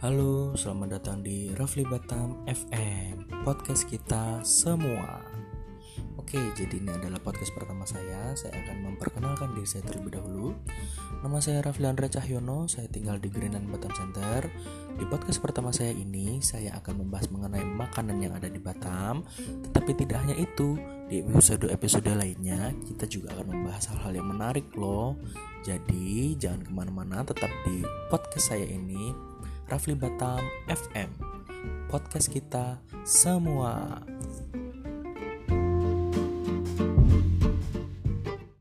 Halo, selamat datang di Rafli Batam FM Podcast kita semua. Oke, jadi ini adalah podcast pertama saya. Saya akan memperkenalkan diri saya terlebih dahulu. Nama saya Rafli Andre Cahyono Saya tinggal di Greenland Batam Center. Di podcast pertama saya ini Saya akan membahas mengenai makanan yang ada di Batam. Tetapi tidak hanya itu Di episode-episode lainnya Kita juga akan membahas hal-hal yang menarik loh. Jadi jangan ke mana-mana Tetap di podcast saya ini Rafli Batam FM Podcast kita semua